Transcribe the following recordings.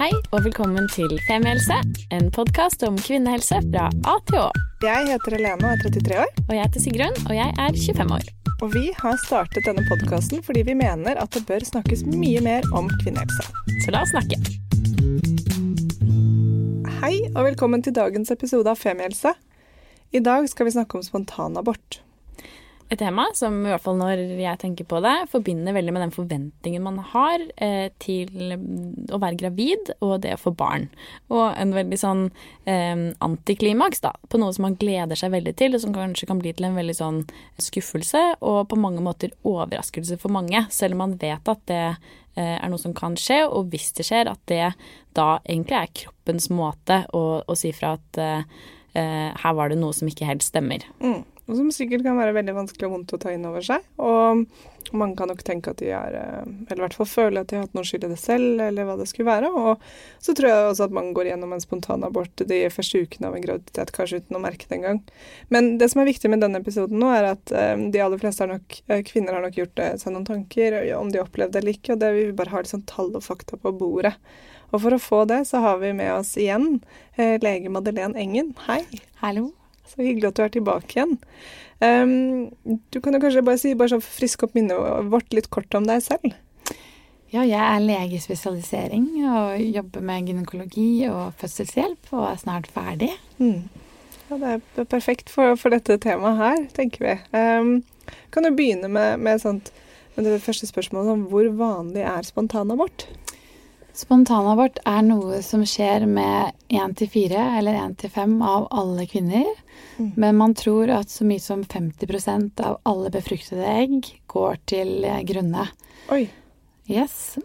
Hei og velkommen til Femihelse, en podkast om kvinnehelse fra A til Å. Jeg heter Helene og er 33 år. Og jeg heter Sigrun, og jeg er 25 år. Og vi har startet denne podkasten fordi vi mener at det bør snakkes mye mer om kvinnehelse. Så la oss snakke. Hei og velkommen til dagens episode av Femihelse. I dag skal vi snakke om spontanabort. Et tema som i hvert fall når jeg tenker på det, forbinder veldig med den forventningen man har eh, til å være gravid og det å få barn. Og en veldig sånn eh, antiklimaks da, på noe som man gleder seg veldig til, og som kanskje kan bli til en veldig sånn skuffelse og på mange måter overraskelse for mange, selv om man vet at det eh, er noe som kan skje, og hvis det skjer, at det da egentlig er kroppens måte å, å si fra at eh, eh, her var det noe som ikke helt stemmer. Mm. Og som sikkert kan være veldig vanskelig og vondt å ta inn over seg. Og mange kan nok tenke at de er eh, Eller i hvert fall føle at de har hatt noe skyld i det selv, eller hva det skulle være. Og så tror jeg også at mange går gjennom en spontanabort de første ukene av en graviditet, kanskje uten å merke det engang. Men det som er viktig med denne episoden nå, er at um, de aller fleste nok, kvinner har nok gjort seg noen tanker om de opplevde det eller ikke, og det vil vi bare ha litt sånn tall og fakta på bordet. Og for å få det, så har vi med oss igjen eh, lege Madeleine Engen. Hei. Hallo. Så hyggelig at du er tilbake igjen. Um, du kan jo kanskje bare si, bare så friske opp minnet vårt litt kort om deg selv. Ja, jeg er lege i spesialisering og jobber med gynekologi og fødselshjelp og er snart ferdig. Mm. Ja, det er perfekt for, for, dette temaet her, tenker vi. Um, kan du begynne med, med, sånt, med det første spørsmålet om hvor vanlig er spontanabort? Spontanabort er noe som skjer med én til fire eller én til fem av alle kvinner. Mm. Men man tror at så mye som 50% av alle befruktede egg går til eh, grunne. Oi. Yes.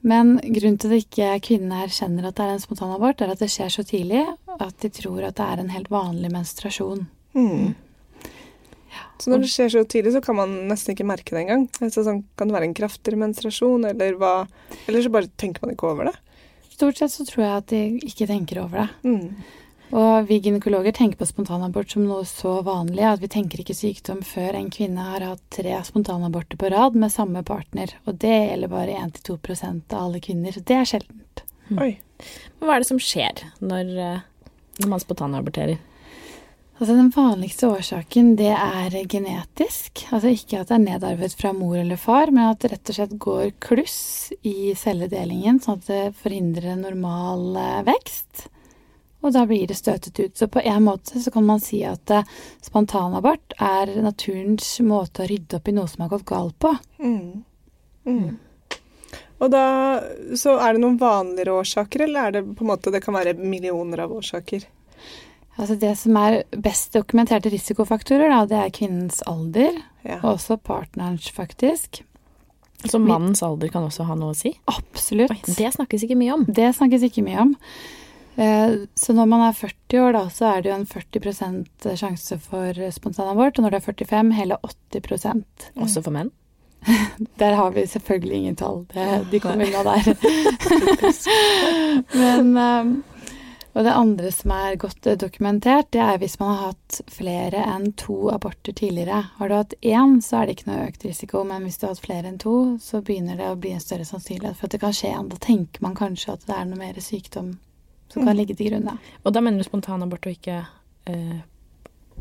Men grunnen til at ikke kvinnene erkjenner at det er en spontanabort, er at det skjer så tidlig at de tror at det er en helt vanlig menstruasjon. Mm. Så når det skjer så tidlig, så kan man nesten ikke merke det engang. Altså, sånn, kan det være en kraftigere menstruasjon, eller hva Eller så bare tenker man ikke over det? Stort sett så tror jeg at de ikke tenker over det. Mm. Og vi gynekologer tenker på spontanabort som noe så vanlig at vi tenker ikke sykdom før en kvinne har hatt tre spontanaborter på rad med samme partner. Og det gjelder bare 1-2% av alle kvinner. Så det er sjeldent. Mm. Oi. Hva er det som skjer når, eh, når man spontanaborterer? Altså Den vanligste årsaken det er genetisk. Altså ikke at det er nedarvet fra mor eller far, men at det rett og slett går kluss i celledelingen, sånn at det forhindrer normal eh, vekst. Og da blir det støtet ut. Så på en måte så kan man si at eh, spontanabort er naturens måte å rydde opp i noe som har gått galt på. Mm. Mm. Og da, Så er det noen vanligere årsaker, eller er det på en måte det kan være millioner av årsaker? Altså det som er best dokumenterte risikofaktorer, da, det er kvinnens alder. Ja. Og også partnerens, faktisk. Så mannens alder kan også ha noe å si? Absolutt. Oi, det snakkes ikke mye om. Det snakkes ikke mye om. Eh, så når man er 40 år, da, så er det jo en 40% sjanse for spontanabort. Og når du er 45, hele 80 mm. Også for menn? Der har vi selvfølgelig ingen tall. De kommer unna der. Men um, og det andre som er godt dokumentert, det er hvis man har hatt flere enn to aborter tidligere. Har du hatt én, så er det ikke noe økt risiko, men hvis du har hatt flere enn to, så begynner det å bli en større sannsynlighet for at det kan skje igjen. Da tenker man kanskje at det er noe mer sykdom som kan mm. ligge til grunn. Og da mener du spontanabort og ikke eh,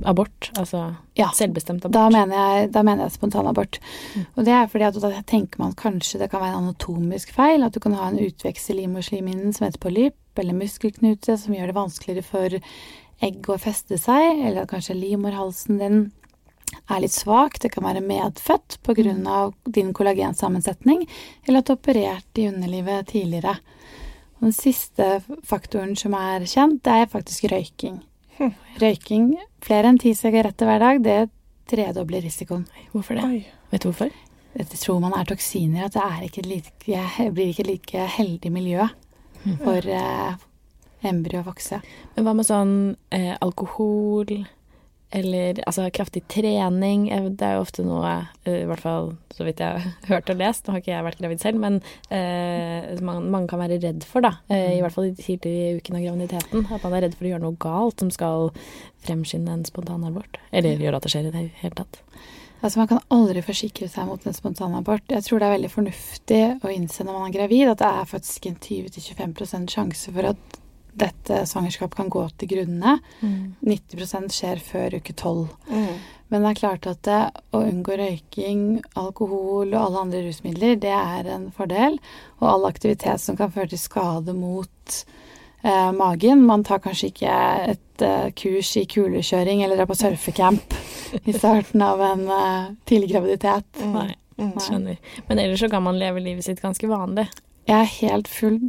abort? Altså ja, selvbestemt abort? Da mener jeg, da mener jeg spontanabort. Mm. Og det er fordi at da tenker man kanskje det kan være en anatomisk feil, at du kan ha en utvekst i livmorslimhinnen som heter polyp eller muskelknute som gjør det vanskeligere for egg å feste seg, eller at kanskje livmorhalsen din er litt svak, det kan være medfødt pga. Mm. din kollagensammensetning, eller at du har operert i underlivet tidligere. Og den siste faktoren som er kjent, det er faktisk røyking. Hm. Røyking flere enn ti sigaretter hver dag, det tredobler risikoen. Hvorfor det? Oi. Vet du hvorfor? Jeg tror man er toksiner, at det ikke like, blir ikke like heldig miljø for eh, embryo å vokse. Men hva med sånn eh, alkohol eller altså kraftig trening? Det er jo ofte noe, eh, i hvert fall så vidt jeg har hørt og lest, nå har ikke jeg vært gravid selv, men eh, man, mange kan være redd for, da. Eh, I hvert fall i tidlige uken av graviditeten. At man er redd for å gjøre noe galt som skal fremskynde en spontanabort. Eller gjøre at det skjer i det hele tatt. Altså Man kan aldri forsikre seg mot en spontanabort. Jeg tror det er veldig fornuftig å innse når man er gravid at det er faktisk en 20-25% sjanse for at dette svangerskapet kan gå til grunne. Mm. 90% skjer før uke 12. Mm. Men det er klart at det, å unngå røyking, alkohol og alle andre rusmidler, det er en fordel. Og all aktivitet som kan føre til skade mot eh, magen. Man tar kanskje ikke et eh, kurs i kulekjøring eller er på surfecamp i starten av en eh, tidlig graviditet. Mm. Nei, Mm. skjønner. Men ellers så kan man leve livet sitt ganske vanlig. Jeg er helt full,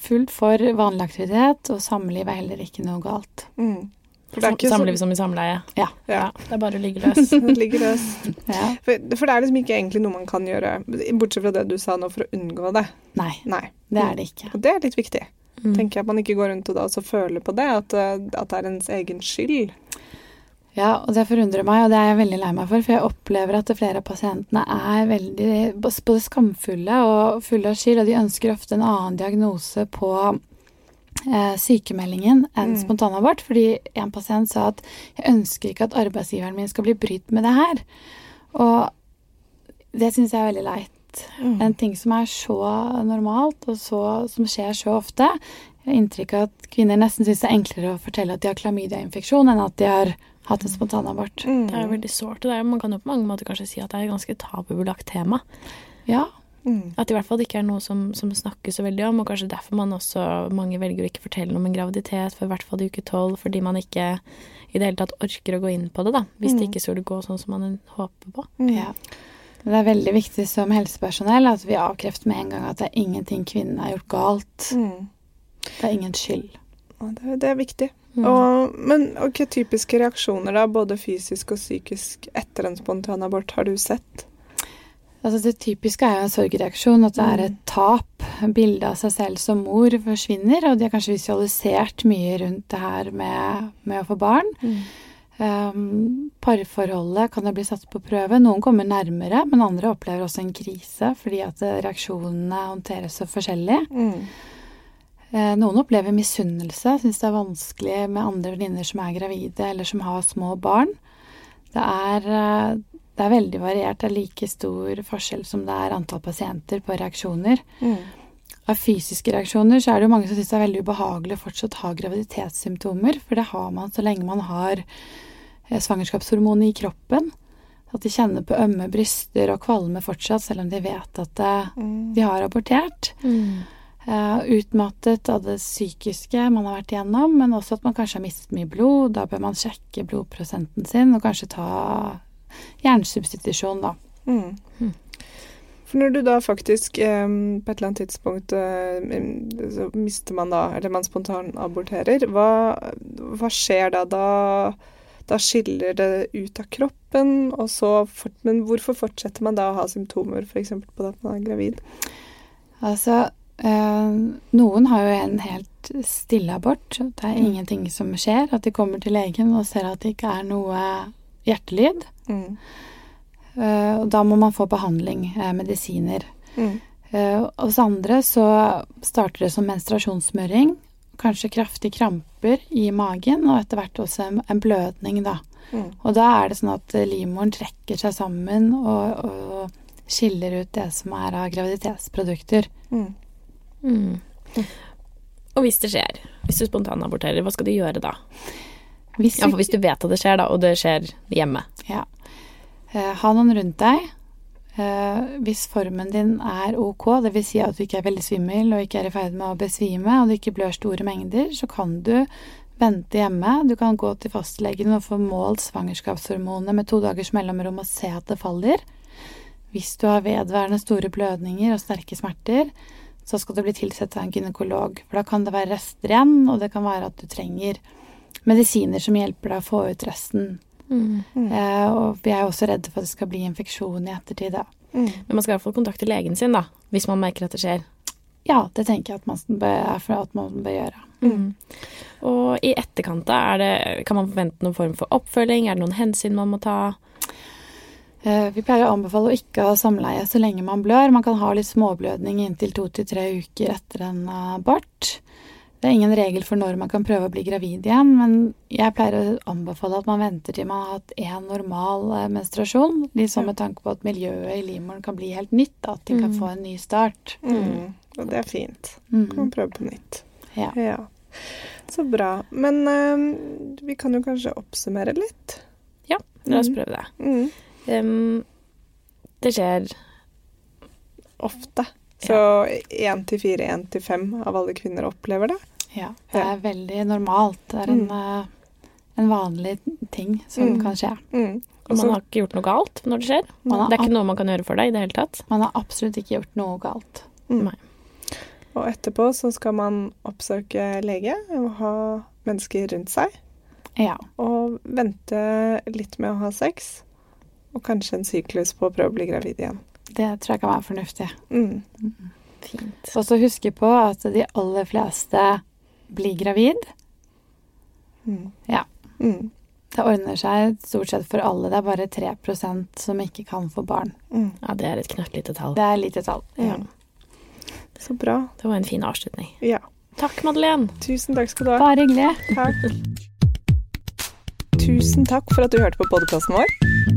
fullt for vanlig aktivitet, og samliv er heller ikke noe galt. Mm. For det er ikke Samliv som i samleie. Ja. Ja. Det er bare å ligge løs. Det ligger løst. Ja. For, for det er liksom ikke egentlig noe man kan gjøre, bortsett fra det du sa nå, for å unngå det. Nei, Nei. det er det ikke. Og det er litt viktig. Mm. tenker jeg At man ikke går rundt og da også føler på det, at, eh, at det er ens egen skyld. Ja, og det forundrer meg, og det er jeg veldig lei meg for, for jeg opplever at flere av pasientene er veldig både skamfulle og fulle av skyld, og de ønsker ofte en annen diagnose på eh, sykemeldingen enn Mm. spontanabort, fordi en pasient sa at jeg ønsker ikke at arbeidsgiveren min skal bli brydd med det her. Og det syns jeg er veldig leit. Mm. En ting som er så normalt, og så, som skjer så ofte. Jeg har inntrykk av at kvinner nesten syns det er enklere å fortelle at de har klamydiainfeksjon, enn at de har hatt en spontanabort. Mm. Det er jo veldig sårt. og det er- Man kan jo på mange måter kanskje si at det er et ganske tabubelagt tema. Ja, Mm. At det i hvert fall ikke er noe som, som snakkes så veldig om, og kanskje derfor man også mange velger å ikke fortelle noe om en graviditet for i hvert fall i uke tolv, fordi man ikke i det hele tatt orker å gå inn på det, da. Hvis det Mm. ikke skulle gå sånn som man håper på. Mm. ja. Det er veldig viktig som helsepersonell at vi avkrefter med en gang at det er ingenting kvinnen har gjort galt. Mm. Det er ingen skyld. Og Det, det er viktig. Mm. Og, men okay, typiske reaksjoner, da, både fysisk og psykisk etter en spontan abort, har du sett? Altså Det typiske er jo en sorgreaksjon, at det er et Mm. tap. Bildet av seg selv som mor forsvinner, og de har kanskje visualisert mye rundt det her med, med å få barn. Um, parforholdet kan jo bli satt på prøve. Noen kommer nærmere, men andre opplever også en krise fordi at reaksjonene håndteres så forskjellig. Mm. Eh, noen opplever misunnelse, syns det er vanskelig med andre venninner som er gravide eller som har små barn. Det er, eh, det er veldig variert. Det er like stor forskjell som det er antall pasienter på reaksjoner. Mm. Av fysiske reaksjoner så er det jo mange som syns det er veldig ubehagelig å fortsatt ha graviditetssymptomer, for det har man så lenge man har eh, svangerskapshormonet i kroppen. At de kjenner på ømme bryster og kvalme fortsatt, selv om de vet at Mm. de har abortert. Mm. Eh, utmattet av det psykiske man har vært igjennom, men også at man kanskje har mistet mye blod. Da bør man sjekke blodprosenten sin og kanskje ta hjernesubstitusjon, da. Mm. Mm. For når du da faktisk eh, på et eller annet tidspunkt eh, så mister man da, eller man spontanaborterer, hva, hva skjer da? da? Da skiller det ut av kroppen, og så fort, Men hvorfor fortsetter man da å ha symptomer, f.eks. på at man er gravid? Altså, noen har jo en helt stille abort. Det er Mm. ingenting som skjer. At de kommer til legen og ser at det ikke er noe hjertelyd. Mm. Eh, og da må man få behandling, eh, medisiner. Mm. Eh, hos andre så starter det som menstruasjonssmøring. Kanskje kraftige kramper i magen, og etter hvert også en, blødning, da. Mm. Og da er det sånn at eh, livmoren trekker seg sammen og, og skiller ut det som er av graviditetsprodukter. Mm. Mm. Og hvis det skjer, hvis du spontanaborterer, hva skal du gjøre da? Hvis Ja, for hvis du vet at det skjer, da, og det skjer hjemme. Ja. Eh, ha noen rundt deg. Eh, hvis formen din er ok, dvs. Si at du ikke er veldig svimmel og ikke er i ferd med å besvime, og du ikke blør store mengder, så kan du vente hjemme. Du kan gå til fastlegen og få målt svangerskapshormonet med to dagers mellomrom og se at det faller. Hvis du har vedværende store blødninger og sterke smerter, så skal du bli tilsett av en gynekolog. For da kan det være rester igjen, og det kan være at du trenger medisiner som hjelper deg å få ut resten. Mm. Mm. Eh, og vi er jo også redde for at det skal bli infeksjon i ettertid. Da. Mm. Men man skal i hvert fall kontakte legen sin, da, hvis man merker at det skjer. Ja, det tenker jeg at man bør, er for at man bør gjøre. Mm. Og i etterkant, da, er det, kan man forvente noen form for oppfølging? Er det noen hensyn man må ta? Eh, vi pleier å anbefale å ikke ha samleie så lenge man blør. Man kan ha litt småblødning inntil to til tre uker etter en abort. Det er ingen regel for når man kan prøve å bli gravid igjen, men jeg pleier å anbefale at man venter til man har hatt én normal eh, menstruasjon. Sånn med tanke på at miljøet i livmoren kan bli helt nytt, at de kan Mm. få en ny start. Mm. Og det er fint. Kan Mm. prøve på nytt. Ja. Ja. Så bra. Men eh, vi kan jo kanskje oppsummere litt. La oss Mm. prøve det. Mm. Um, det skjer Ofte. Så én til fire, én til fem av alle kvinner opplever det. ja. Det er veldig normalt. Det er en, Mm. eh, en vanlig ting som Mm. kan skje. Mm. Og man har ikke gjort noe galt når det skjer. Det er ikke noe man kan gjøre for deg i det hele tatt. man har absolutt ikke gjort noe galt. Mm. Nei. Og etterpå så skal man oppsøke lege og ha mennesker rundt seg. Ja. Og vente litt med å ha sex. Og kanskje en syklus på å prøve å bli gravid igjen. Det tror jeg kan være fornuftig. Mm. Fint. Og så huske på at de aller fleste blir gravid. Mm. Ja. Mm. Det ordner seg stort sett for alle. Det er bare 3% som ikke kan få barn. Mm. Ja, det er et knøttlite tall. Det er lite tall. Ja. Så bra. Det var en fin avslutning. Ja. Takk, Madeleine. Tusen takk skal du ha. Bare hyggelig. Takk. Tusen takk for at du hørte på podkasten vår.